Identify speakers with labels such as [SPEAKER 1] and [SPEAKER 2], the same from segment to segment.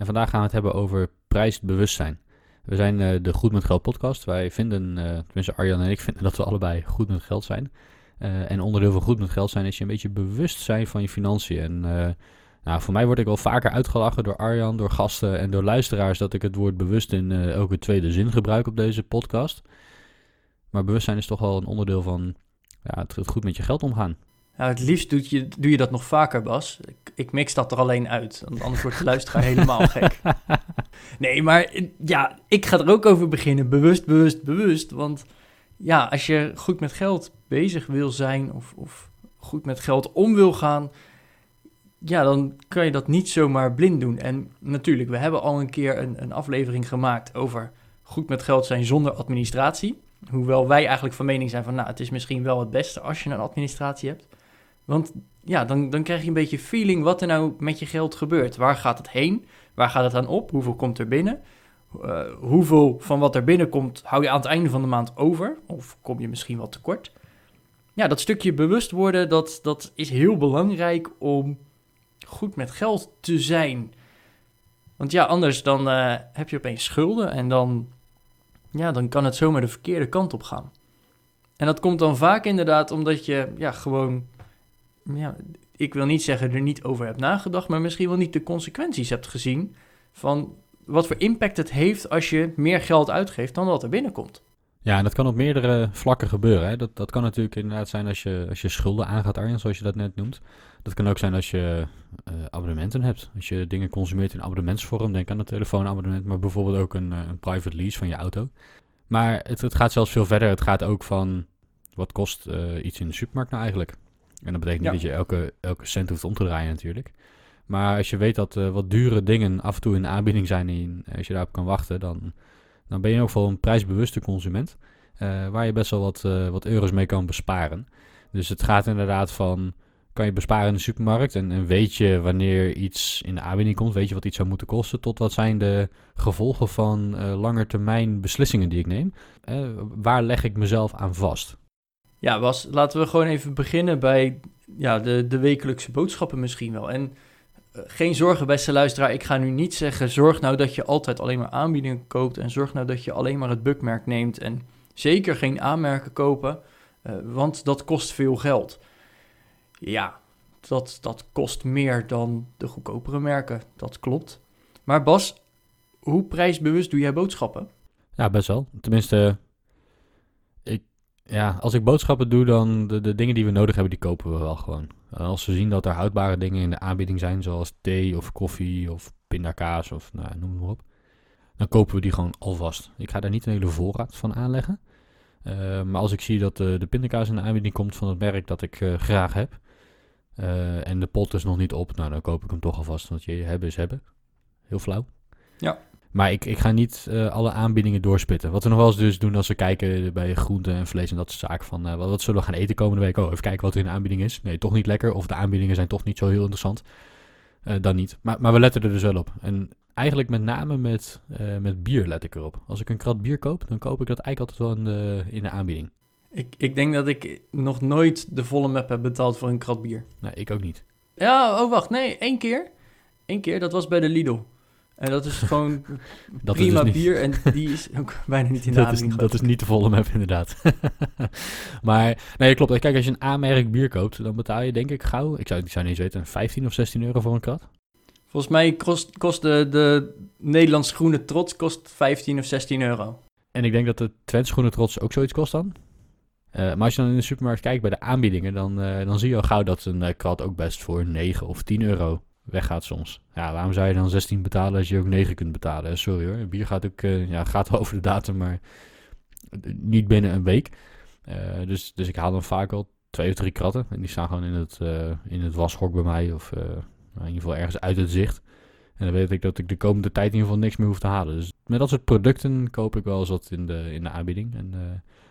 [SPEAKER 1] En vandaag gaan we het hebben over prijsbewustzijn. We zijn eh, de Goed met Geld podcast. Wij vinden, eh, tenminste Arjan en ik vinden dat we allebei goed met geld zijn. Eh, en onderdeel van goed met geld zijn is je een beetje bewust zijn van je financiën. En nou, voor mij word ik wel vaker uitgelachen door Arjan, door gasten en door luisteraars dat ik het woord bewust in elke tweede zin gebruik op deze podcast. Maar bewustzijn is toch wel een onderdeel van ja, het goed met je geld omgaan.
[SPEAKER 2] Ja, het liefst doe je, doe je dat nog vaker, Bas. Ik, ik mix dat er alleen uit, want anders wordt de luisteraar helemaal gek. Nee, maar eh, ja, ik ga er ook over beginnen. Bewust, bewust, bewust. Want ja, als je goed met geld bezig wil zijn of, of goed met geld om wil gaan, ja, dan kan je dat niet zomaar blind doen. En natuurlijk, we hebben al een keer een, een aflevering gemaakt over goed met geld zijn zonder administratie. Hoewel wij eigenlijk van mening zijn van, nou, het is misschien wel het beste als je een administratie hebt. Want ja, dan, dan krijg je een beetje feeling wat er nou met je geld gebeurt. Waar gaat het heen? Waar gaat het aan op? Hoeveel komt er binnen? Uh, hoeveel van wat er binnenkomt hou je aan het einde van de maand over? Of kom je misschien wat tekort? Ja, dat stukje bewust worden, dat, dat is heel belangrijk om goed met geld te zijn. Want ja, anders dan uh, heb je opeens schulden en dan, ja, dan kan het zomaar de verkeerde kant op gaan. En dat komt dan vaak inderdaad omdat je ja, gewoon, ja, ik wil niet zeggen er niet over hebt nagedacht, maar misschien wel niet de consequenties hebt gezien van wat voor impact het heeft als je meer geld uitgeeft dan wat er binnenkomt.
[SPEAKER 1] Ja, en dat kan op meerdere vlakken gebeuren. Hè. Dat, dat kan natuurlijk inderdaad zijn als je, als je schulden aangaat, Arjen, zoals je dat net noemt. Dat kan ook zijn als je uh, abonnementen hebt. Als je dingen consumeert in abonnementsvorm, denk aan een telefoonabonnement, maar bijvoorbeeld ook een, een private lease van je auto. Maar het, het, gaat zelfs veel verder. Het gaat ook van, wat kost uh, iets in de supermarkt nou eigenlijk? En dat betekent niet dat je elke, elke cent hoeft om te draaien natuurlijk. Maar als je weet dat uh, wat dure dingen af en toe in de aanbieding zijn en als je daarop kan wachten, dan, dan ben je ook wel een prijsbewuste consument. Uh, waar je best wel wat, uh, wat euro's mee kan besparen. Dus het gaat inderdaad van, kan je besparen in de supermarkt en, en, weet je wanneer iets in de aanbieding komt, weet je wat iets zou moeten kosten, tot wat zijn de gevolgen van langetermijn beslissingen die ik neem. waar leg ik mezelf aan vast?
[SPEAKER 2] Ja, Bas, laten we gewoon even beginnen bij ja, de, de wekelijkse boodschappen misschien wel. En uh, geen zorgen, beste luisteraar. Ik ga nu niet zeggen, zorg nou dat je altijd alleen maar aanbiedingen koopt. En zorg nou dat je alleen maar het bukmerk neemt. En zeker geen aanmerken kopen, uh, want dat kost veel geld. Ja, dat, dat kost meer dan de goedkopere merken, dat klopt. Maar Bas, hoe prijsbewust doe jij boodschappen?
[SPEAKER 1] Ja, best wel. Tenminste, ja, als ik boodschappen doe, dan de, de dingen die we nodig hebben, die kopen we wel gewoon. Als we zien dat er houdbare dingen in de aanbieding zijn, zoals thee of koffie of pindakaas of nou, noem maar op, dan kopen we die gewoon alvast. Ik ga daar niet een hele voorraad van aanleggen. Uh, maar als ik zie dat uh, de pindakaas in de aanbieding komt van het merk dat ik graag heb, en de pot is nog niet op, nou dan koop ik hem toch alvast, want je hebben is hebben. Heel flauw.
[SPEAKER 2] Ja.
[SPEAKER 1] Maar ik, ik ga niet uh, alle aanbiedingen doorspitten. Wat we nog wel eens dus doen als we kijken bij groenten en vlees en dat soort zaken. Van uh, wat, wat, zullen we gaan eten komende week? Oh, even kijken wat er in de aanbieding is. Nee, toch niet lekker. Of de aanbiedingen zijn toch niet zo heel interessant. Uh, dan niet. Maar, maar we letten er dus wel op. En eigenlijk met name met, met bier let ik erop. Als ik een krat bier koop, dan koop ik dat eigenlijk altijd wel in de, in de aanbieding.
[SPEAKER 2] Ik, ik denk dat ik nog nooit de volle map heb betaald voor een krat bier.
[SPEAKER 1] Nee, ik ook niet.
[SPEAKER 2] Ja, oh wacht. Nee, één keer. Eén keer, dat was bij de Lidl. En dat is gewoon
[SPEAKER 1] dat
[SPEAKER 2] prima
[SPEAKER 1] dus
[SPEAKER 2] bier en die is ook bijna niet in de
[SPEAKER 1] dat is, dat is niet de volle map inderdaad. maar nee, klopt. Kijk, als je een aanmerk bier koopt, dan betaal je denk ik gauw, ik zou, ik zou niet eens weten, 15 of 16 euro voor een krat.
[SPEAKER 2] Volgens mij kost, kost de, de Nederlandse groene trots kost 15 of 16 euro.
[SPEAKER 1] En ik denk dat de Twents groene trots ook zoiets kost dan. Uh, maar als je dan in de supermarkt kijkt bij de aanbiedingen, dan, uh, dan zie je al gauw dat een uh, krat ook best voor 9 of 10 euro weggaat soms. Ja, waarom zou je dan 16 betalen als je ook 9 kunt betalen? Sorry hoor, bier gaat ook, uh, ja, gaat over de datum, maar niet binnen een week. Dus, dus ik haal dan vaak al twee of drie kratten. En die staan gewoon in het, uh, in het washok bij mij, of in ieder geval ergens uit het zicht. En dan weet ik dat ik de komende tijd in ieder geval niks meer hoef te halen. Dus met dat soort producten koop ik wel eens wat in de, in de aanbieding. En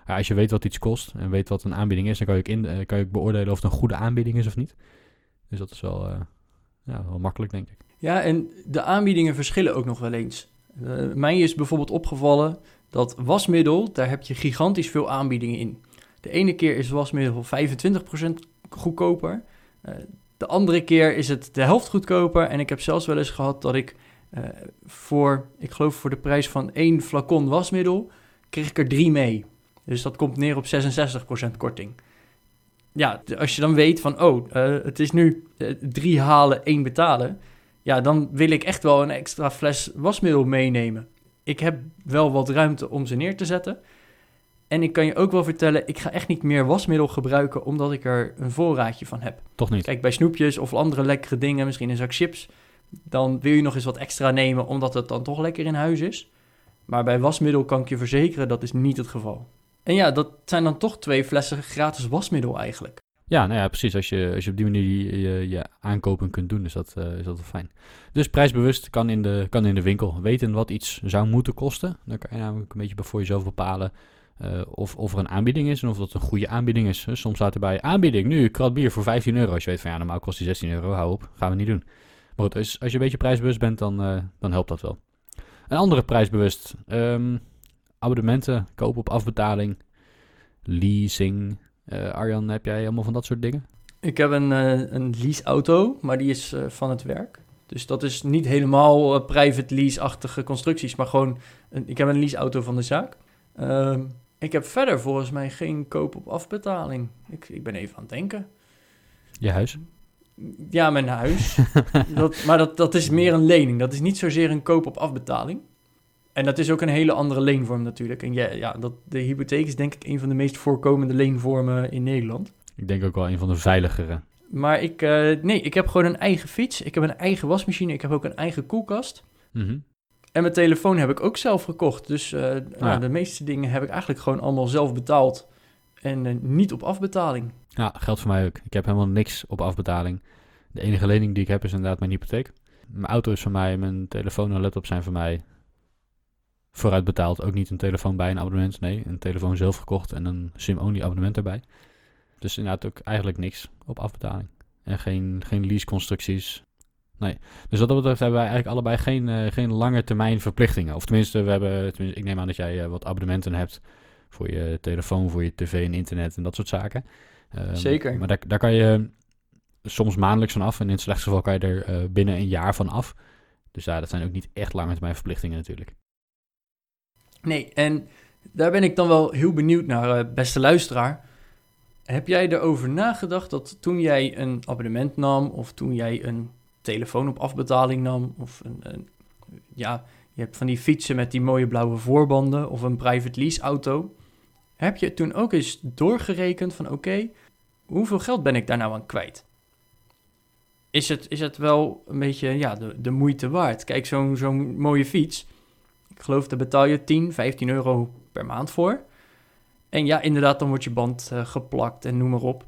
[SPEAKER 1] eh, als je weet wat iets kost en weet wat een aanbieding is, dan kan je, in, eh, kan je ook beoordelen of het een goede aanbieding is of niet. Dus dat is wel, eh, ja, wel makkelijk, denk ik.
[SPEAKER 2] Ja, en de aanbiedingen verschillen ook nog wel eens. Uh, mij is bijvoorbeeld opgevallen dat wasmiddel, daar heb je gigantisch veel aanbiedingen in. De ene keer is wasmiddel 25% goedkoper. Uh, de andere keer is het de helft goedkoper. En ik heb zelfs wel eens gehad dat ik uh, voor, ik geloof voor de prijs van één flacon wasmiddel, kreeg ik er drie mee. Dus dat komt neer op 66% korting. Ja, als je dan weet van, oh, uh, het is nu uh, drie halen, één betalen. Ja, dan wil ik echt wel een extra fles wasmiddel meenemen. Ik heb wel wat ruimte om ze neer te zetten. En ik kan je ook wel vertellen, ik ga echt niet meer wasmiddel gebruiken omdat ik er een voorraadje van heb.
[SPEAKER 1] Toch niet?
[SPEAKER 2] Kijk, bij snoepjes of andere lekkere dingen, misschien een zak chips, dan wil je nog eens wat extra nemen omdat het dan toch lekker in huis is. Maar bij wasmiddel kan ik je verzekeren, dat is niet het geval. En ja, dat zijn dan toch twee flessen gratis wasmiddel eigenlijk.
[SPEAKER 1] Ja, nou ja, precies. Als je, als je op die manier je, je, aankopen kunt doen, is dat, uh, is dat wel fijn. Dus prijsbewust kan in, de, kan in de winkel. Weten wat iets zou moeten kosten. Dan kan je namelijk een beetje voor jezelf bepalen uh, of, of er een aanbieding is en of dat een goede aanbieding is. Soms staat erbij aanbieding, nu krat bier voor 15 euro. Als je weet van ja, normaal kost die 16 euro, hou op, gaan we niet doen. Maar goed, als, als je een beetje prijsbewust bent, dan, uh, dan helpt dat wel. Een andere prijsbewust, um, abonnementen, kopen op afbetaling, leasing. Uh, Arjan, heb jij allemaal van dat soort dingen?
[SPEAKER 2] Ik heb een, uh, een leaseauto, maar die is uh, van het werk. Dus dat is niet helemaal private lease-achtige constructies, maar gewoon... Een, ik heb een leaseauto van de zaak. Uh, ik heb verder volgens mij geen koop op afbetaling. Ik, ik ben even aan het denken.
[SPEAKER 1] Je huis?
[SPEAKER 2] Ja, mijn huis. dat, maar dat, dat is meer een lening. Dat is niet zozeer een koop op afbetaling. En dat is ook een hele andere leenvorm natuurlijk. En ja, ja dat, de hypotheek is denk ik een van de meest voorkomende leenvormen in Nederland.
[SPEAKER 1] Ik denk ook wel een van de veiligere.
[SPEAKER 2] Maar ik, uh, nee, ik heb gewoon een eigen fiets. Ik heb een eigen wasmachine. Ik heb ook een eigen koelkast.
[SPEAKER 1] Mm -hmm.
[SPEAKER 2] En mijn telefoon heb ik ook zelf gekocht. Dus uh, ja. nou, de meeste dingen heb ik eigenlijk gewoon allemaal zelf betaald. En uh, niet op afbetaling.
[SPEAKER 1] Ja, geldt voor mij ook. Ik heb helemaal niks op afbetaling. De enige lening die ik heb is inderdaad mijn hypotheek. Mijn auto is van mij, mijn telefoon en laptop zijn van mij vooruit betaald. Ook niet een telefoon bij een abonnement. Nee, een telefoon zelf gekocht en een SIM-only abonnement erbij. Dus inderdaad ook eigenlijk niks op afbetaling. En geen, geen leaseconstructies. Nee. Dus wat dat betreft hebben wij eigenlijk allebei geen, uh, geen lange termijn verplichtingen. Of tenminste, we hebben, tenminste, ik neem aan dat jij uh, wat abonnementen hebt voor je telefoon, voor je tv en internet en dat soort zaken.
[SPEAKER 2] Um, Zeker.
[SPEAKER 1] Maar daar, daar kan je soms maandelijks van af. En in het slechtste geval kan je er uh, binnen een jaar van af. Dus ja, dat zijn ook niet echt lange termijn verplichtingen natuurlijk.
[SPEAKER 2] Nee, en daar ben ik dan wel heel benieuwd naar, uh, beste luisteraar. Heb jij erover nagedacht dat toen jij een abonnement nam of toen jij een telefoon op afbetaling nam of een, een, ja, je hebt van die fietsen met die mooie blauwe voorbanden of een private lease auto. Heb je toen ook eens doorgerekend van oké, hoeveel geld ben ik daar nou aan kwijt? Is het, is het wel een beetje ja, de, de moeite waard? Kijk, zo'n zo'n mooie fiets, ik geloof daar betaal je 10, 15 euro per maand voor. En ja, inderdaad, dan wordt je band uh, geplakt en noem maar op.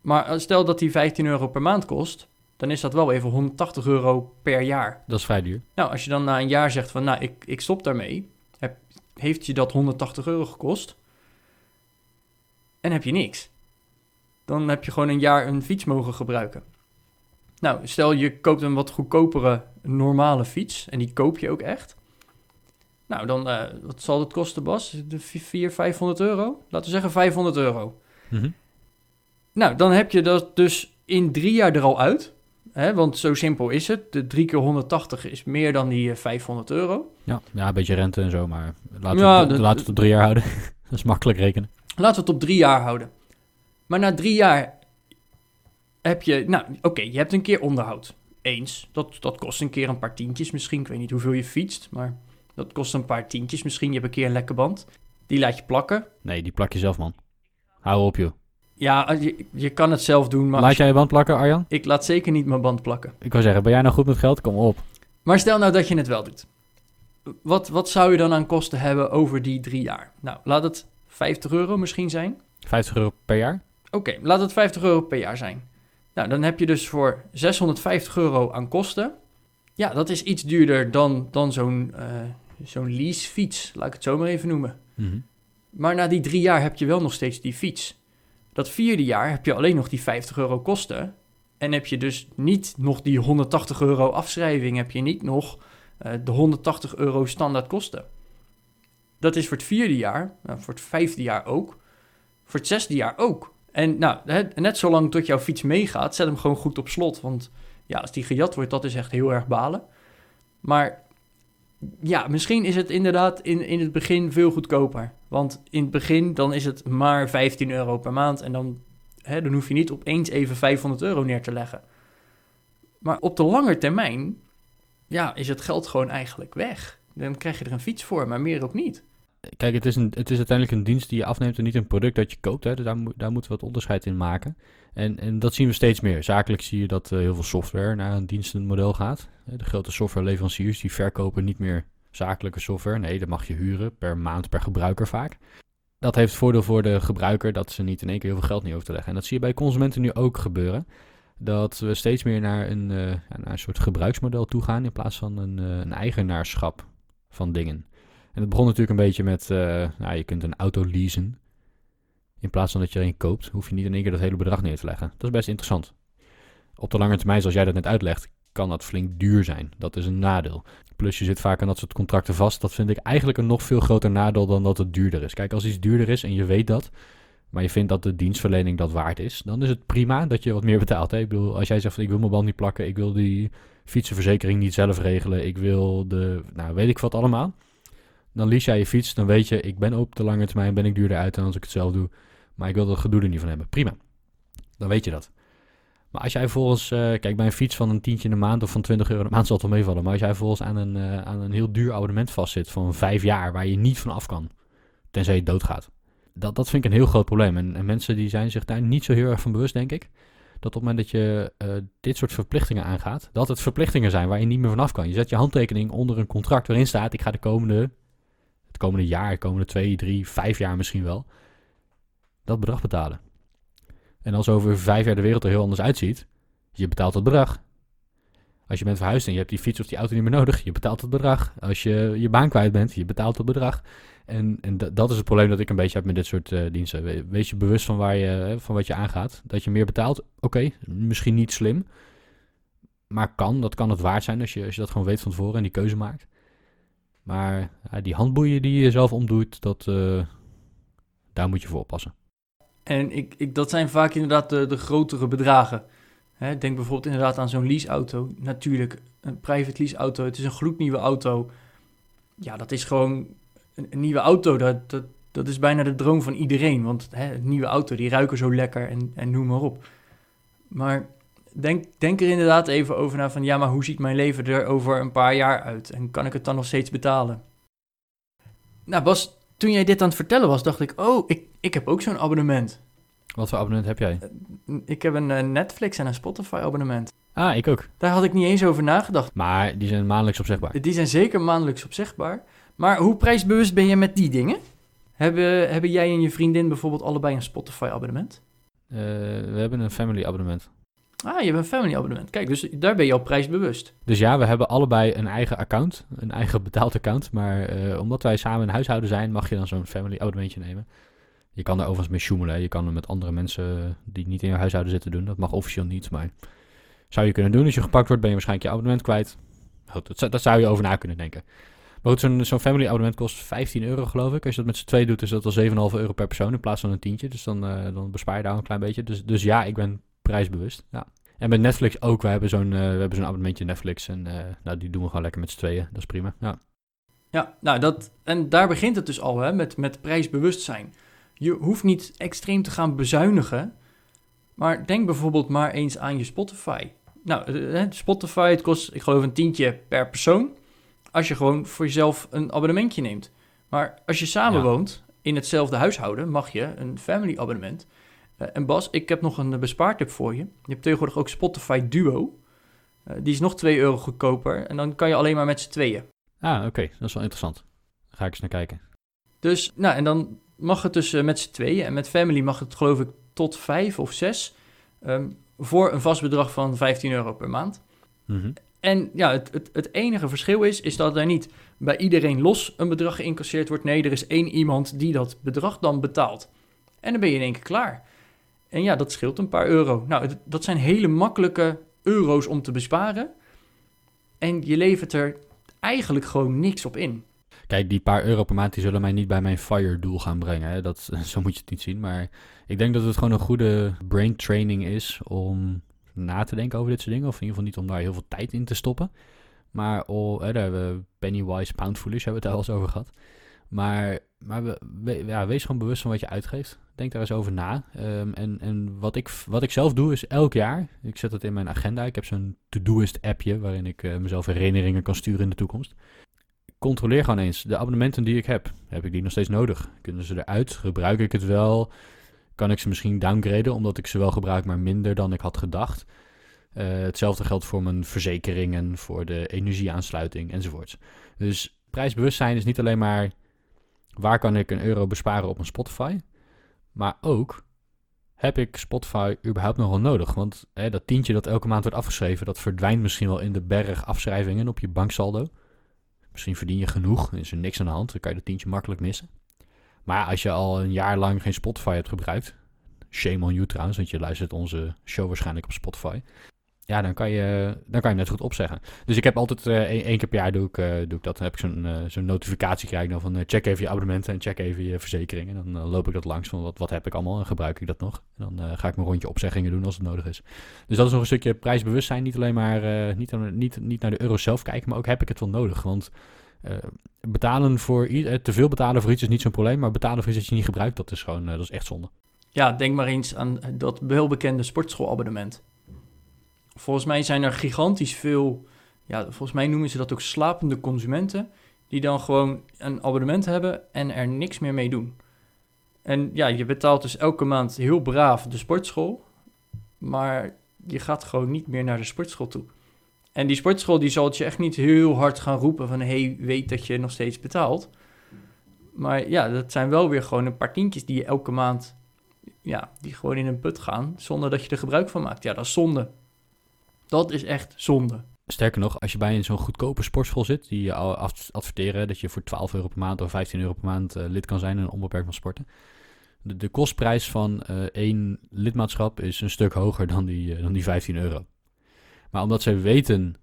[SPEAKER 2] Maar stel dat die 15 euro per maand kost, dan is dat wel even 180 euro per jaar.
[SPEAKER 1] Dat is vrij duur.
[SPEAKER 2] Nou, als je dan na een jaar zegt van, nou, ik, ik stop daarmee, heb, heeft je dat 180 euro gekost en heb je niks. Dan heb je gewoon een jaar een fiets mogen gebruiken. Nou, stel je koopt een wat goedkopere normale fiets en die koop je ook echt. Nou, dan, uh, wat zal het kosten, Bas? De 400, 500 euro? Laten we zeggen 500 euro.
[SPEAKER 1] Mm -hmm.
[SPEAKER 2] Nou, dan heb je dat dus in drie jaar er al uit. Hè, want zo simpel is het. De 3 keer 180 is meer dan die uh, 500 euro.
[SPEAKER 1] Ja, ja, een beetje rente en zo, maar laten we, het, de, laten we het op drie jaar houden. dat is makkelijk rekenen.
[SPEAKER 2] Laten we het op drie jaar houden. Maar na drie jaar heb je... Nou, oké, okay, je hebt een keer onderhoud. Eens. Dat, dat kost een keer een paar tientjes misschien. Ik weet niet hoeveel je fietst, maar... Dat kost een paar tientjes misschien. Je hebt een keer een lekke band. Die laat je plakken.
[SPEAKER 1] Nee, die plak je zelf, man. Hou op, joh.
[SPEAKER 2] Ja, je, je kan het zelf doen, maar...
[SPEAKER 1] Laat jij je band plakken, Arjan?
[SPEAKER 2] Ik laat zeker niet mijn band plakken.
[SPEAKER 1] Ik wou zeggen, ben jij nou goed met geld? Kom op.
[SPEAKER 2] Maar stel nou dat je het wel doet. Wat, wat zou je dan aan kosten hebben over die drie jaar? Nou, laat het 50 euro misschien zijn.
[SPEAKER 1] 50 euro per jaar?
[SPEAKER 2] Oké, okay, laat het 50 euro per jaar zijn. Nou, dan heb je dus voor 650 euro aan kosten Ja, dat is iets duurder dan, dan zo'n uh, zo'n leasefiets, laat ik het zo maar even noemen.
[SPEAKER 1] Mhm.
[SPEAKER 2] Maar na die drie jaar heb je wel nog steeds die fiets. Dat vierde jaar heb je alleen nog die 50 euro kosten. En heb je dus niet nog die 180 euro afschrijving, heb je niet nog uh, de 180 euro standaard kosten. Dat is voor het vierde jaar, nou, voor het vijfde jaar ook, voor het zesde jaar ook. En nou, net zolang tot jouw fiets meegaat, zet hem gewoon goed op slot. Want ja, als die gejat wordt, dat is echt heel erg balen. Maar ja, misschien is het inderdaad in, in het begin veel goedkoper. Want in het begin dan is het maar 15 euro per maand. En dan, hè, dan hoef je niet opeens even 500 euro neer te leggen. Maar op de lange termijn ja, is het geld gewoon eigenlijk weg. Dan krijg je er een fiets voor, maar meer ook niet.
[SPEAKER 1] Kijk, het is, een, het is uiteindelijk een dienst die je afneemt en niet een product dat je koopt. Hè. Dus daar, daar moeten we wat onderscheid in maken. En, en dat zien we steeds meer. Zakelijk zie je dat uh, heel veel software naar een dienstenmodel gaat. De grote softwareleveranciers die verkopen niet meer zakelijke software. Nee, dat mag je huren per maand per gebruiker vaak. Dat heeft voordeel voor de gebruiker dat ze niet in één keer heel veel geld neer hoeven te leggen. En dat zie je bij consumenten nu ook gebeuren. Dat we steeds meer naar een, uh, naar een soort gebruiksmodel toe gaan in plaats van een, een eigenaarschap van dingen. En het begon natuurlijk een beetje met, uh, nou, je kunt een auto leasen. In plaats van dat je er een koopt, hoef je niet in één keer dat hele bedrag neer te leggen. Dat is best interessant. Op de lange termijn, zoals jij dat net uitlegt, kan dat flink duur zijn. Dat is een nadeel. Plus je zit vaak aan dat soort contracten vast. Dat vind ik eigenlijk een nog veel groter nadeel dan dat het duurder is. Kijk, als iets duurder is en je weet dat, maar je vindt dat de dienstverlening dat waard is, dan is het prima dat je wat meer betaalt. Hè? Ik bedoel, als jij zegt ik wil mijn band niet plakken, ik wil die fietsenverzekering niet zelf regelen, ik wil de, nou weet ik wat allemaal. Dan lease jij je fiets, dan weet je, ik ben op de lange termijn ben ik duurder uit dan als ik het zelf doe. Maar ik wil dat gedoe er niet van hebben. Prima. Dan weet je dat. Maar als jij volgens, uh, kijk bij een fiets van een tientje in de maand of van 20 euro in de maand zal het wel meevallen. Maar als jij volgens aan een, uh, aan een heel duur abonnement vastzit van vijf jaar waar je niet van af kan, tenzij je doodgaat. Dat, dat vind ik een heel groot probleem. En, en, mensen die zijn zich daar niet zo heel erg van bewust, denk ik. Dat op het moment dat je uh, dit soort verplichtingen aangaat, dat het verplichtingen zijn waar je niet meer vanaf kan. Je zet je handtekening onder een contract waarin staat, ik ga de komende, het komende jaar, de komende twee, drie, vijf jaar misschien wel, dat bedrag betalen. En als over vijf jaar de wereld er heel anders uitziet, je betaalt dat bedrag. Als je bent verhuisd en je hebt die fiets of die auto niet meer nodig, je betaalt het bedrag. Als je je baan kwijt bent, je betaalt het bedrag. En, en dat is het probleem dat ik een beetje heb met dit soort uh, diensten. Wees je bewust van, waar je, van wat je aangaat. Dat je meer betaalt, oké, misschien niet slim. Maar kan, dat kan het waard zijn als je, als je dat gewoon weet van tevoren en die keuze maakt. Maar die handboeien die je zelf omdoet, dat, uh, daar moet je voor oppassen.
[SPEAKER 2] En ik, ik, dat zijn vaak inderdaad de, de grotere bedragen. Hè, denk bijvoorbeeld inderdaad aan zo'n leaseauto. Natuurlijk, een private leaseauto, het is een gloednieuwe auto. Ja, dat is gewoon een, een nieuwe auto. Dat, dat, dat is bijna de droom van iedereen. Want hè, een nieuwe auto, die ruiken zo lekker en, en noem maar op. Maar denk, denk er inderdaad even over na van... ja, maar hoe ziet mijn leven er over een paar jaar uit? En kan ik het dan nog steeds betalen? Nou Bas, toen jij dit aan het vertellen was, dacht ik... oh, ik, ik heb ook zo'n abonnement.
[SPEAKER 1] Wat voor abonnement heb jij?
[SPEAKER 2] Ik heb een uh, Netflix en een Spotify abonnement.
[SPEAKER 1] Ah, ik ook.
[SPEAKER 2] Daar had ik niet eens over nagedacht.
[SPEAKER 1] Maar die zijn maandelijks opzegbaar.
[SPEAKER 2] Die zijn zeker maandelijks opzegbaar. Maar hoe prijsbewust ben je met die dingen? Hebben, hebben jij en je vriendin bijvoorbeeld allebei een Spotify abonnement?
[SPEAKER 1] Uh, we hebben een family abonnement.
[SPEAKER 2] Ah, je hebt een family abonnement. Kijk, dus daar ben je al prijsbewust.
[SPEAKER 1] Dus ja, we hebben allebei een eigen account, een eigen betaald account. Maar uh, omdat wij samen een huishouden zijn, mag je dan zo'n family abonnementje nemen. Je kan er overigens mee sjoemelen. Je kan er met andere mensen die niet in je huishouden zitten doen. Dat mag officieel niet, maar zou je kunnen doen. Als je gepakt wordt, ben je waarschijnlijk je abonnement kwijt. Dat, dat zou je over na kunnen denken. Maar goed, zo'n family abonnement kost 15 euro, geloof ik. Als je dat met z'n twee doet, is dat al 7,5 euro per persoon in plaats van een tientje. Dus dan, uh, dan bespaar je daar een klein beetje. Dus, dus ja, ik ben prijsbewust. Ja. En met Netflix ook. We hebben zo'n uh, we hebben zo'n abonnementje Netflix. En uh, nou, die doen we gewoon lekker met z'n tweeën. Dat is prima. Ja,
[SPEAKER 2] ja nou, dat, en daar begint het dus al, hè, met, met prijsbewustzijn. Je hoeft niet extreem te gaan bezuinigen. Maar denk bijvoorbeeld maar eens aan je Spotify. Nou, Spotify, het kost, ik geloof, een tientje per persoon. Als je gewoon voor jezelf een abonnementje neemt. Maar als je samenwoont ja. in hetzelfde huishouden, mag je een family abonnement. Uh, en Bas, ik heb nog een bespaartip voor je. Je hebt tegenwoordig ook Spotify Duo. Uh, die is nog 2 euro goedkoper. En dan kan je alleen maar met z'n tweeën.
[SPEAKER 1] Ah, oké. Okay. Dat is wel interessant. Daar ga ik eens naar kijken.
[SPEAKER 2] Dus, nou, en dan mag het dus uh, met z'n tweeën. En met family mag het geloof ik tot vijf of zes. Um, voor een vast bedrag van 15 euro per maand.
[SPEAKER 1] Mm -hmm.
[SPEAKER 2] En ja, het, het, het enige verschil is, is dat er niet bij iedereen los een bedrag geïncasseerd wordt. Nee, er is één iemand die dat bedrag dan betaalt. En dan ben je in één keer klaar. En ja, dat scheelt een paar euro. Nou, dat zijn hele makkelijke euro's om te besparen. En je levert er eigenlijk gewoon niks op in.
[SPEAKER 1] Kijk, die paar euro per maand die zullen mij niet bij mijn FIRE-doel gaan brengen. Hè? Dat, zo moet je het niet zien. Maar ik denk dat het gewoon een goede brain training is om na te denken over dit soort dingen. Of in ieder geval niet om daar heel veel tijd in te stoppen. Maar oh, daar hebben we Pennywise, Pound Foolish hebben we het daar al eens over gehad. Maar, maar we, ja, wees gewoon bewust van wat je uitgeeft. Denk daar eens over na. Ehm, en en wat, ik, wat ik zelf doe is elk jaar, ik zet het in mijn agenda. Ik heb zo'n to-doist appje waarin ik uh, mezelf herinneringen kan sturen in de toekomst. Controleer gewoon eens de abonnementen die ik heb. Heb ik die nog steeds nodig? Kunnen ze eruit? Gebruik ik het wel? Kan ik ze misschien downgraden omdat ik ze wel gebruik, maar minder dan ik had gedacht? Uh, hetzelfde geldt voor mijn verzekeringen, voor de energieaansluiting enzovoorts. Dus prijsbewustzijn is niet alleen maar waar kan ik een euro besparen op een Spotify, maar ook heb ik Spotify überhaupt nog wel nodig? Want hè, dat tientje dat elke maand wordt afgeschreven, dat verdwijnt misschien wel in de berg afschrijvingen op je banksaldo. Misschien verdien je genoeg, is er niks aan de hand, dan kan je dat tientje makkelijk missen. Maar als je al een jaar lang geen Spotify hebt gebruikt, shame on you trouwens, want je luistert onze show waarschijnlijk op Spotify ja, dan kan, je, dan kan je net goed opzeggen. Dus ik heb altijd uh, één keer per jaar doe ik, uh, doe ik dat. Dan heb ik zo'n uh, zo'n notificatie krijg dan van check even je abonnementen en check even je verzekeringen. En dan loop ik dat langs van wat, wat heb ik allemaal en gebruik ik dat nog. En dan ga ik mijn rondje opzeggingen doen als het nodig is. Dus dat is nog een stukje prijsbewustzijn. Niet alleen maar niet, niet, niet naar de euro zelf kijken, maar ook heb ik het wel nodig. Want betalen voor te veel betalen voor iets is niet zo'n probleem, maar betalen voor iets dat je niet gebruikt, dat is gewoon dat is echt zonde.
[SPEAKER 2] Ja, denk maar eens aan dat heel bekende sportschoolabonnement. Volgens mij zijn er gigantisch veel, ja, volgens mij noemen ze dat ook slapende consumenten, die dan gewoon een abonnement hebben en er niks meer mee doen. En ja, je betaalt dus elke maand heel braaf de sportschool, maar je gaat gewoon niet meer naar de sportschool toe. En die sportschool die zal het je echt niet heel hard gaan roepen van... hey, weet dat je nog steeds betaalt. Maar ja, dat zijn wel weer gewoon een paar tientjes die je elke maand... ja, die gewoon in een put gaan zonder dat je er gebruik van maakt. Ja, dat is zonde. Dat is echt zonde.
[SPEAKER 1] Sterker nog, als je bij zo'n goedkope sportschool zit, die je adverteren dat je voor 12 euro per maand of 15 euro per maand uh, lid kan zijn en onbeperkt van sporten. De, kostprijs van uh, één lidmaatschap is een stuk hoger dan die, uh, dan die 15 euro. Maar omdat zij weten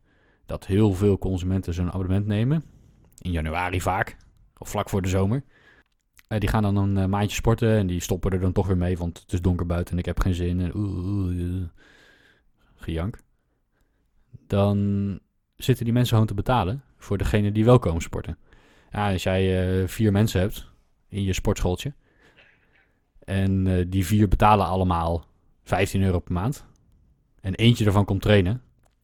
[SPEAKER 1] dat heel veel consumenten zo'n abonnement nemen, in januari vaak, of vlak voor de zomer, die gaan dan een maandje sporten en die stoppen er dan toch weer mee, want het is donker buiten en ik heb geen zin. En oeh, gejank dan zitten die mensen gewoon te betalen voor degene die wel komen sporten. Ja, als jij uh, vier mensen hebt in je sportschooltje en uh, die vier betalen allemaal 15 euro per maand en eentje ervan komt trainen,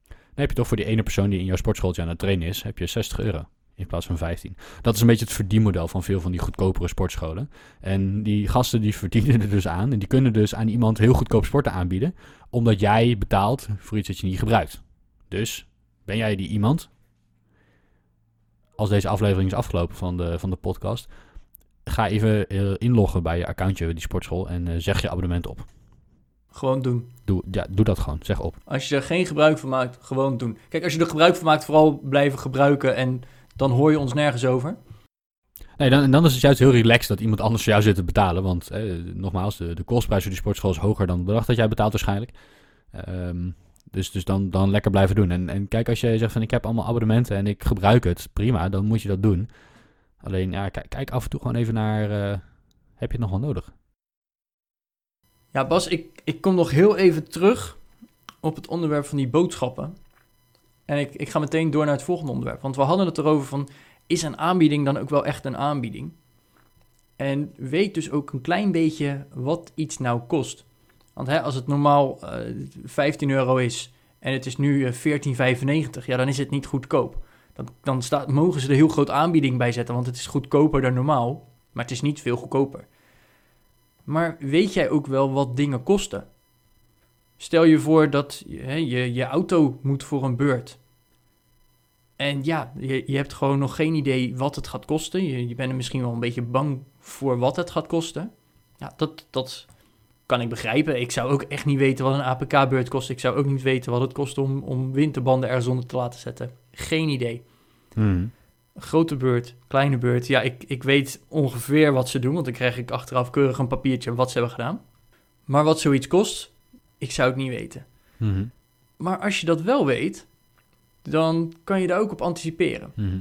[SPEAKER 1] dan heb je toch voor die ene persoon die in jouw sportschooltje aan het trainen is, heb je 60 euro in plaats van 15. Dat is een beetje het verdienmodel van veel van die goedkopere sportscholen. En die gasten die verdienen er dus aan en die kunnen dus aan iemand heel goedkoop sporten aanbieden, omdat jij betaalt voor iets dat je niet gebruikt. Dus ben jij die iemand? Als deze aflevering is afgelopen van de, van de podcast, ga even uh, inloggen bij je accountje, die sportschool, en uh, zeg je abonnement op.
[SPEAKER 2] Gewoon doen.
[SPEAKER 1] Doe, ja, doe dat gewoon, zeg op.
[SPEAKER 2] Als je er geen gebruik van maakt, gewoon doen. Kijk, als je er gebruik van maakt, vooral blijven gebruiken en dan hoor je ons nergens over.
[SPEAKER 1] Nee, dan, dan is het juist heel relaxed dat iemand anders voor jou zit te betalen. Want eh, nogmaals, de, de kostprijs voor die sportschool is hoger dan het bedrag dat jij betaalt waarschijnlijk. Um, dus, dus dan, dan lekker blijven doen. En, en kijk, als je zegt van ik heb allemaal abonnementen en ik gebruik het, prima, dan moet je dat doen. Alleen, ja, kijk, kijk af en toe gewoon even naar, uh, heb je het nog wel nodig?
[SPEAKER 2] Ja, Bas, ik, ik kom nog heel even terug op het onderwerp van die boodschappen. En ik, ik ga meteen door naar het volgende onderwerp. Want we hadden het erover van, is een aanbieding dan ook wel echt een aanbieding? En weet dus ook een klein beetje wat iets nou kost. Want hè, als het normaal uh, eh, 15 euro is en het is nu 14,95, eh, ja, dan is het niet goedkoop. Dan, dan staat, mogen ze er heel groot aanbieding bij zetten, want het is goedkoper dan normaal. Maar het is niet veel goedkoper. Maar weet jij ook wel wat dingen kosten? Stel je voor dat hè, je, je auto moet voor een beurt. En ja, je, je hebt gewoon nog geen idee wat het gaat kosten. Je, je bent er misschien wel een beetje bang voor wat het gaat kosten. Ja, dat, dat kan ik begrijpen. Ik zou ook echt niet weten wat een APK-beurt kost. Ik zou ook niet weten wat het kost om, om winterbanden ergens onder te laten zetten. Geen idee.
[SPEAKER 1] Mhm.
[SPEAKER 2] Grote beurt, kleine beurt. Ja, ik, ik weet ongeveer wat ze doen, want dan krijg ik achteraf keurig een papiertje wat ze hebben gedaan. Maar wat zoiets kost, ik zou het niet weten.
[SPEAKER 1] Mhm.
[SPEAKER 2] Maar als je dat wel weet, dan kan je daar ook op anticiperen.
[SPEAKER 1] Mhm.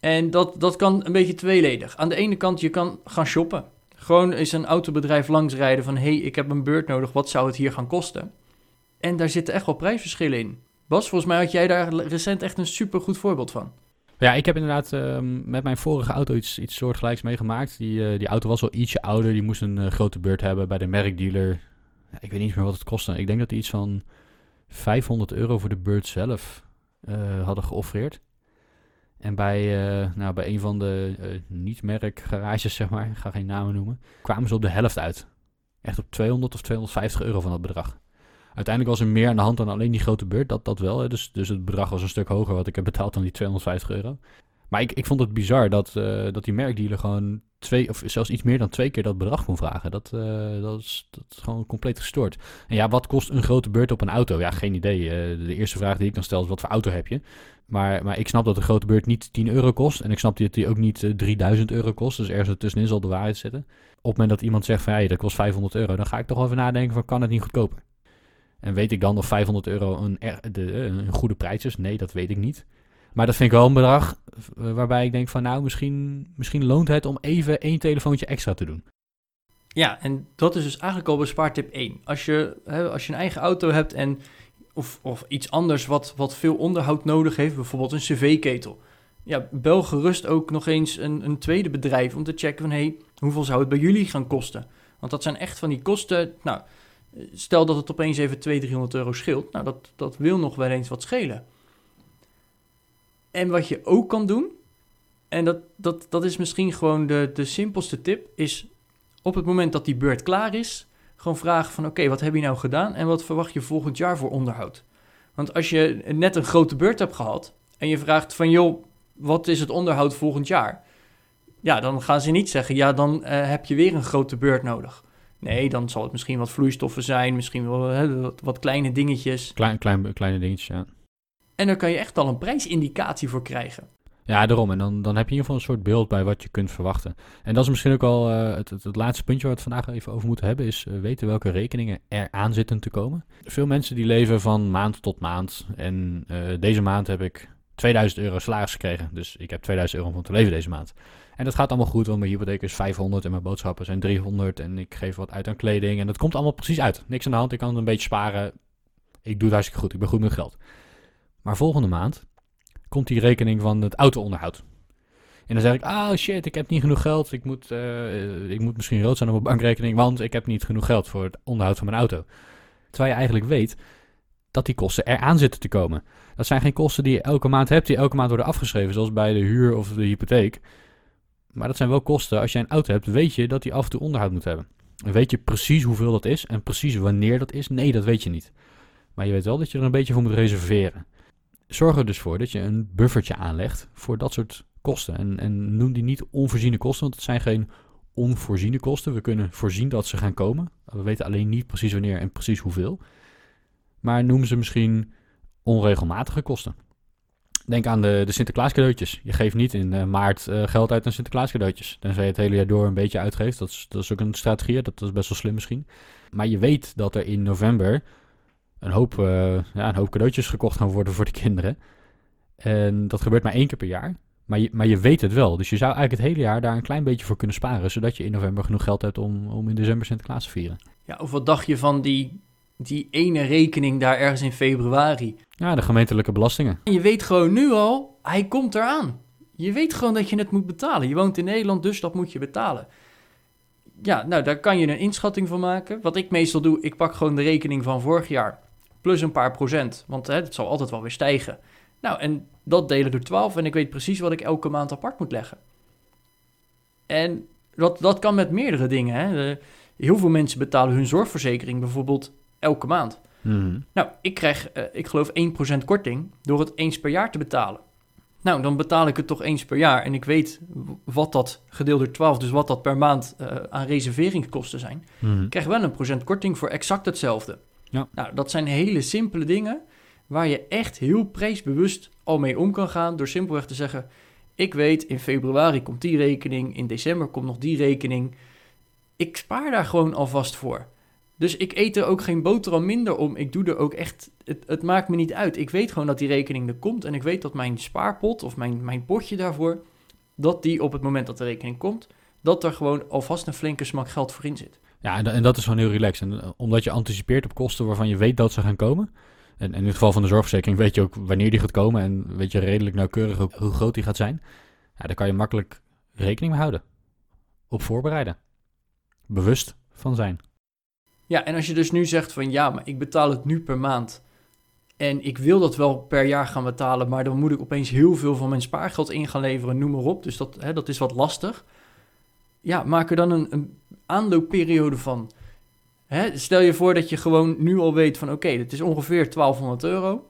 [SPEAKER 2] En dat, dat kan een beetje tweeledig. Aan de ene kant, je kan gaan shoppen. Gewoon eens een autobedrijf langsrijden van... hey, ik heb een beurt nodig, wat zou het hier gaan kosten? En daar zitten echt wel prijsverschillen in. Bas, volgens mij had jij daar recent echt een supergoed voorbeeld van.
[SPEAKER 1] Ja, ik heb inderdaad ehm, met mijn vorige auto iets, iets soortgelijks meegemaakt. Die, eh, die auto was al ietsje ouder. Die moest een eh, grote beurt hebben bij de merkdealer. Ja, ik weet niet meer wat het kostte. Ik denk dat die iets van 500 euro voor de beurt zelf eh, hadden geoffreerd. En bij, eh, nou, bij een van de eh, niet-merk garages, zeg maar, ik ga geen namen noemen, kwamen ze op de helft uit. Echt op 200 of 250 euro van dat bedrag. Uiteindelijk was er meer aan de hand dan alleen die grote beurt, dat, dat wel. Dus, dus het bedrag was een stuk hoger wat ik heb betaald dan die 250 euro. Maar ik, ik vond het bizar dat, eh, dat die merkdealer gewoon twee, of zelfs iets meer dan twee keer dat bedrag kon vragen. Dat, eh, dat, is, dat is gewoon compleet gestoord. En ja, wat kost een grote beurt op een auto? Ja, geen idee. De eerste vraag die ik dan stel is, wat voor auto heb je? Maar, maar ik snap dat een grote beurt niet 10 euro kost. En ik snap dat die ook niet eh, 3000 euro kost. Dus ergens ertussenin zal de waarheid zitten. Op het moment dat iemand zegt van, ja, dat kost 500 euro, dan ga ik toch even nadenken van, kan het niet goedkoper? En weet ik dan of 500 euro een, de, een goede prijs is? Nee, dat weet ik niet. Maar dat vind ik wel een bedrag eh, waarbij ik denk van nou, misschien, misschien loont het om even één telefoontje extra te doen.
[SPEAKER 2] Ja, en dat is dus eigenlijk al bespaartip 1. Als je, als je een eigen auto hebt en, of, of iets anders wat, wat veel onderhoud nodig heeft, bijvoorbeeld een cv-ketel. Ja, bel gerust ook nog eens een, een tweede bedrijf om te checken van... hé, hey, hoeveel zou het bij jullie gaan kosten? Want dat zijn echt van die kosten... Nou, stel dat het opeens even 200, 300 euro scheelt. Nou, dat, dat wil nog wel eens wat schelen. En wat je ook kan doen... en dat, dat, dat is misschien gewoon de, de simpelste tip... is op het moment dat die beurt klaar is, gewoon vragen van oké, wat heb je nou gedaan en wat verwacht je volgend jaar voor onderhoud? Want als je net een grote beurt hebt gehad en je vraagt van joh, wat is het onderhoud volgend jaar? Ja, dan gaan ze niet zeggen ja, dan eh, heb je weer een grote beurt nodig. Nee, dan zal het misschien wat vloeistoffen zijn, misschien wel hè, wat, wat kleine dingetjes.
[SPEAKER 1] Klein, klein, kleine dingetjes, ja.
[SPEAKER 2] En daar kan je echt al een prijsindicatie voor krijgen.
[SPEAKER 1] Ja, daarom. En dan, dan heb je in ieder geval een soort beeld bij wat je kunt verwachten. En dat is misschien ook al eh, het, het, laatste puntje waar we het vandaag even over moeten hebben, is eh, weten welke rekeningen er aan zitten te komen. Veel mensen die leven van maand tot maand. En eh, deze maand heb ik 2000 euro salaris gekregen. Dus ik heb 2000 euro om van te leven deze maand. En dat gaat allemaal goed, want mijn hypotheek is 500 en mijn boodschappen zijn 300. En ik geef wat uit aan kleding. En dat komt allemaal precies uit. Niks aan de hand. Ik kan een beetje sparen. Ik doe het hartstikke goed. Ik ben goed met geld. Maar volgende maand komt die rekening van het auto-onderhoud. En dan zeg ik, ah shit, ik heb niet genoeg geld. Ik moet, eh, ik moet misschien rood zijn op mijn bankrekening, want ik heb niet genoeg geld voor het onderhoud van mijn auto. Terwijl je eigenlijk weet dat die kosten eraan zitten te komen. Dat zijn geen kosten die je elke maand hebt, die elke maand worden afgeschreven, zoals bij de huur of de hypotheek. Maar dat zijn wel kosten. Als jij een auto hebt, weet je dat die af en toe onderhoud moet hebben. En weet je precies hoeveel dat is en precies wanneer dat is? Nee, dat weet je niet. Maar je weet wel dat je er een beetje voor moet reserveren zorg er dus voor dat je een buffertje aanlegt voor dat soort kosten. En, en noem die niet onvoorziene kosten, want het zijn geen onvoorziene kosten. We kunnen voorzien dat ze gaan komen. We weten alleen niet precies wanneer en precies hoeveel. Maar noem ze misschien onregelmatige kosten. Denk aan de, de Sinterklaas cadeautjes. Je geeft niet in uh, maart uh, geld uit aan Sinterklaas cadeautjes. Tenzij je het hele jaar door een beetje uitgeeft. Dat is, dat is ook een strategie. Dat is best wel slim misschien. Maar je weet dat er in november een hoop, uh, ja, een hoop cadeautjes gekocht gaan worden voor de kinderen. En dat gebeurt maar één keer per jaar. Maar je, maar je weet het wel. Dus je zou eigenlijk het hele jaar daar een klein beetje voor kunnen sparen. Zodat je in november genoeg geld hebt om, om in december Sinterklaas te vieren.
[SPEAKER 2] Ja, of wat dacht je van die, die ene rekening daar ergens in februari?
[SPEAKER 1] Ja, de gemeentelijke belastingen.
[SPEAKER 2] Je weet gewoon nu al, hij komt eraan. Je weet gewoon dat je het moet betalen. Je woont in Nederland, dus dat moet je betalen. Ja, nou, daar kan je een inschatting van maken. Wat ik meestal doe, ik pak gewoon de rekening van vorig jaar plus een paar procent. Want hè, het zal altijd wel weer stijgen. Nou, en dat delen door 12 en ik weet precies wat ik elke maand apart moet leggen. En dat, dat kan met meerdere dingen. Hè. Heel veel mensen betalen hun zorgverzekering bijvoorbeeld elke maand.
[SPEAKER 1] Mm.
[SPEAKER 2] Nou, ik krijg, uh, ik geloof 1% korting door het eens per jaar te betalen. Nou, dan betaal ik het toch eens per jaar en ik weet wat dat gedeeld door 12, dus wat dat per maand uh, aan reserveringskosten zijn,
[SPEAKER 1] Mhm.
[SPEAKER 2] krijg je wel een procent korting voor exact hetzelfde. Nou, dat zijn hele simpele dingen waar je echt heel prijsbewust al mee om kan gaan door simpelweg te zeggen, ik weet in februari komt die rekening, in december komt nog die rekening. Ik spaar daar gewoon alvast voor. Dus ik eet er ook geen boterham minder om. Ik doe er ook echt. Het, het maakt me niet uit. Ik weet gewoon dat die rekening er komt. En ik weet dat mijn spaarpot of mijn, mijn potje daarvoor. dat die op het moment dat de rekening komt. dat er gewoon alvast een flinke smak geld voor in zit.
[SPEAKER 1] Ja, en, da- en dat is gewoon heel relaxed. En, eh, omdat je anticipeert op kosten waarvan je weet dat ze gaan komen. En, en in het geval van de zorgverzekering weet je ook wanneer die gaat komen. En weet je redelijk nauwkeurig ook hoe groot die gaat zijn. Ja, daar kan je makkelijk rekening mee houden. Op voorbereiden. Bewust van zijn.
[SPEAKER 2] Ja, en als je dus nu zegt van ja, maar ik betaal het nu per maand. En ik wil dat wel per jaar gaan betalen, maar dan moet ik opeens heel veel van mijn spaargeld in gaan leveren, noem maar op. Dus dat, hè, dat is wat lastig. Ja, maak er dan een, een aanloopperiode van. Hè, stel je voor dat je gewoon nu al weet van oké, dit is ongeveer 1200 euro.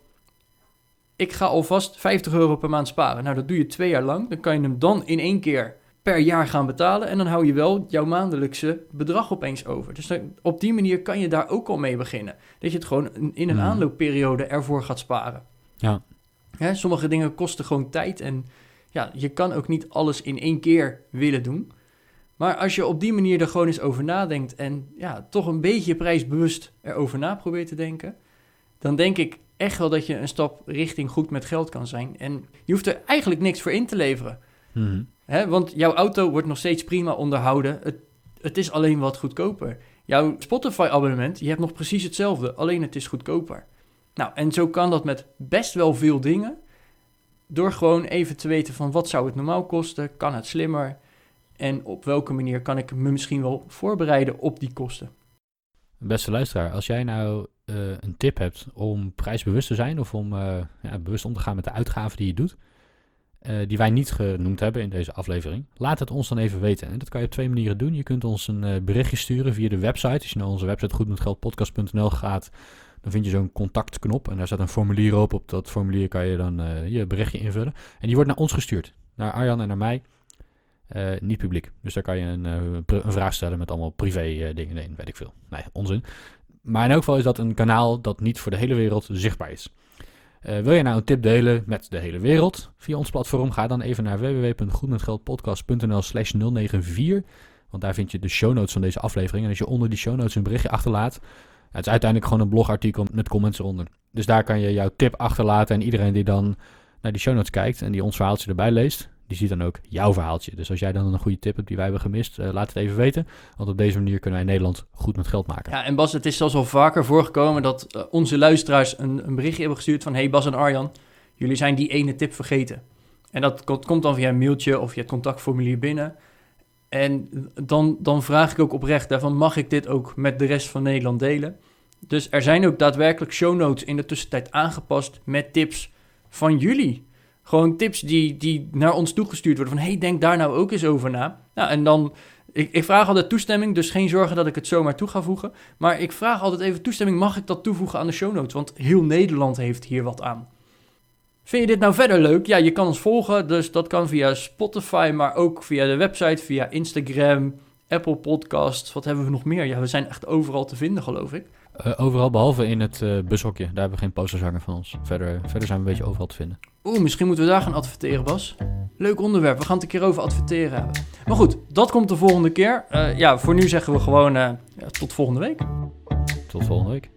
[SPEAKER 2] Ik ga alvast 50 euro per maand sparen. Nou, dat doe je twee jaar lang. Dan kan je hem dan in één keer per jaar gaan betalen. En dan hou je wel jouw maandelijkse bedrag opeens over. Dus dan- op die manier kan je daar ook al mee beginnen. Dat je het gewoon in- in een
[SPEAKER 1] Hmm.
[SPEAKER 2] aanloopperiode ervoor gaat sparen.
[SPEAKER 1] Ja.
[SPEAKER 2] Hè, sommige dingen kosten gewoon tijd. En ja, je kan ook niet alles in één keer willen doen. Maar als je op die manier er gewoon eens over nadenkt en ja, toch een beetje prijsbewust erover na probeert te denken, dan denk ik echt wel dat je een stap richting goed met geld kan zijn. En je hoeft er eigenlijk niks voor in te leveren.
[SPEAKER 1] Mhm.
[SPEAKER 2] Hè, want jouw auto wordt nog steeds prima onderhouden. Het, het is alleen wat goedkoper. Jouw Spotify-abonnement, je hebt nog precies hetzelfde, alleen het is goedkoper. Nou, en zo kan dat met best wel veel dingen. Door gewoon even te weten van wat zou het normaal kosten, kan het slimmer en op welke manier kan ik me misschien wel voorbereiden op die kosten.
[SPEAKER 1] Beste luisteraar, als jij nou eh, een tip hebt om prijsbewust te zijn of om eh, ja, bewust om te gaan met de uitgaven die je doet, eh, die wij niet genoemd hebben in deze aflevering, laat het ons dan even weten. En dat kan je op twee manieren doen. Je kunt ons een berichtje sturen via de website. Als je naar onze website goedmetgeldpodcast.nl gaat, dan vind je zo'n contactknop en daar staat een formulier op. Op dat formulier kan je dan je berichtje invullen. En die wordt naar ons gestuurd, naar Arjan en naar mij. Eh, niet publiek. Dus daar kan je een, eh, een vraag stellen met allemaal privé eh, dingen in, weet ik veel. Nee, onzin. Maar in elk geval is dat een kanaal dat niet voor de hele wereld zichtbaar is. Wil je nou een tip delen met de hele wereld via ons platform? Ga dan even naar www.goedmetgeldpodcast.nl slash 094. Want daar vind je de show notes van deze aflevering. En als je onder die show notes een berichtje achterlaat... Het is uiteindelijk gewoon een blogartikel met comments eronder. Dus daar kan je jouw tip achterlaten. En iedereen die dan naar die show notes kijkt en die ons verhaaltje erbij leest... die ziet dan ook jouw verhaaltje. Dus als jij dan een goede tip hebt die wij hebben gemist... eh, laat het even weten. Want op deze manier kunnen wij in Nederland goed met geld maken.
[SPEAKER 2] Ja, en Bas, het is zelfs al vaker voorgekomen dat eh, onze luisteraars een, een berichtje hebben gestuurd van... Hey Bas en Arjan, jullie zijn die ene tip vergeten. En dat ko- komt dan via een mailtje of via het contactformulier binnen. En dan, dan vraag ik ook oprecht daarvan, mag ik dit ook met de rest van Nederland delen? Dus er zijn ook daadwerkelijk show notes in de tussentijd aangepast met tips van jullie. Gewoon tips die, die naar ons toegestuurd worden van... hey, denk daar nou ook eens over na. Nou, en dan... Ik, ik vraag altijd toestemming, dus geen zorgen dat ik het zomaar toe ga voegen. Maar ik vraag altijd even toestemming, mag ik dat toevoegen aan de show notes? Want heel Nederland heeft hier wat aan. Vind je dit nou verder leuk? Ja, je kan ons volgen, dus dat kan via Spotify, maar ook via de website, via Instagram, Apple Podcasts. Wat hebben we nog meer? Ja, we zijn echt overal te vinden, geloof ik.
[SPEAKER 1] Eh, overal behalve in het eh, bushokje. Daar hebben we geen posters hangen van ons. Verder, verder zijn we een beetje overal te vinden.
[SPEAKER 2] Oeh, misschien moeten we daar gaan adverteren, Bas. Leuk onderwerp, we gaan het een keer over adverteren hebben. Maar goed, dat komt de volgende keer. Eh, ja, voor nu zeggen we gewoon eh, tot volgende week.
[SPEAKER 1] Tot volgende week.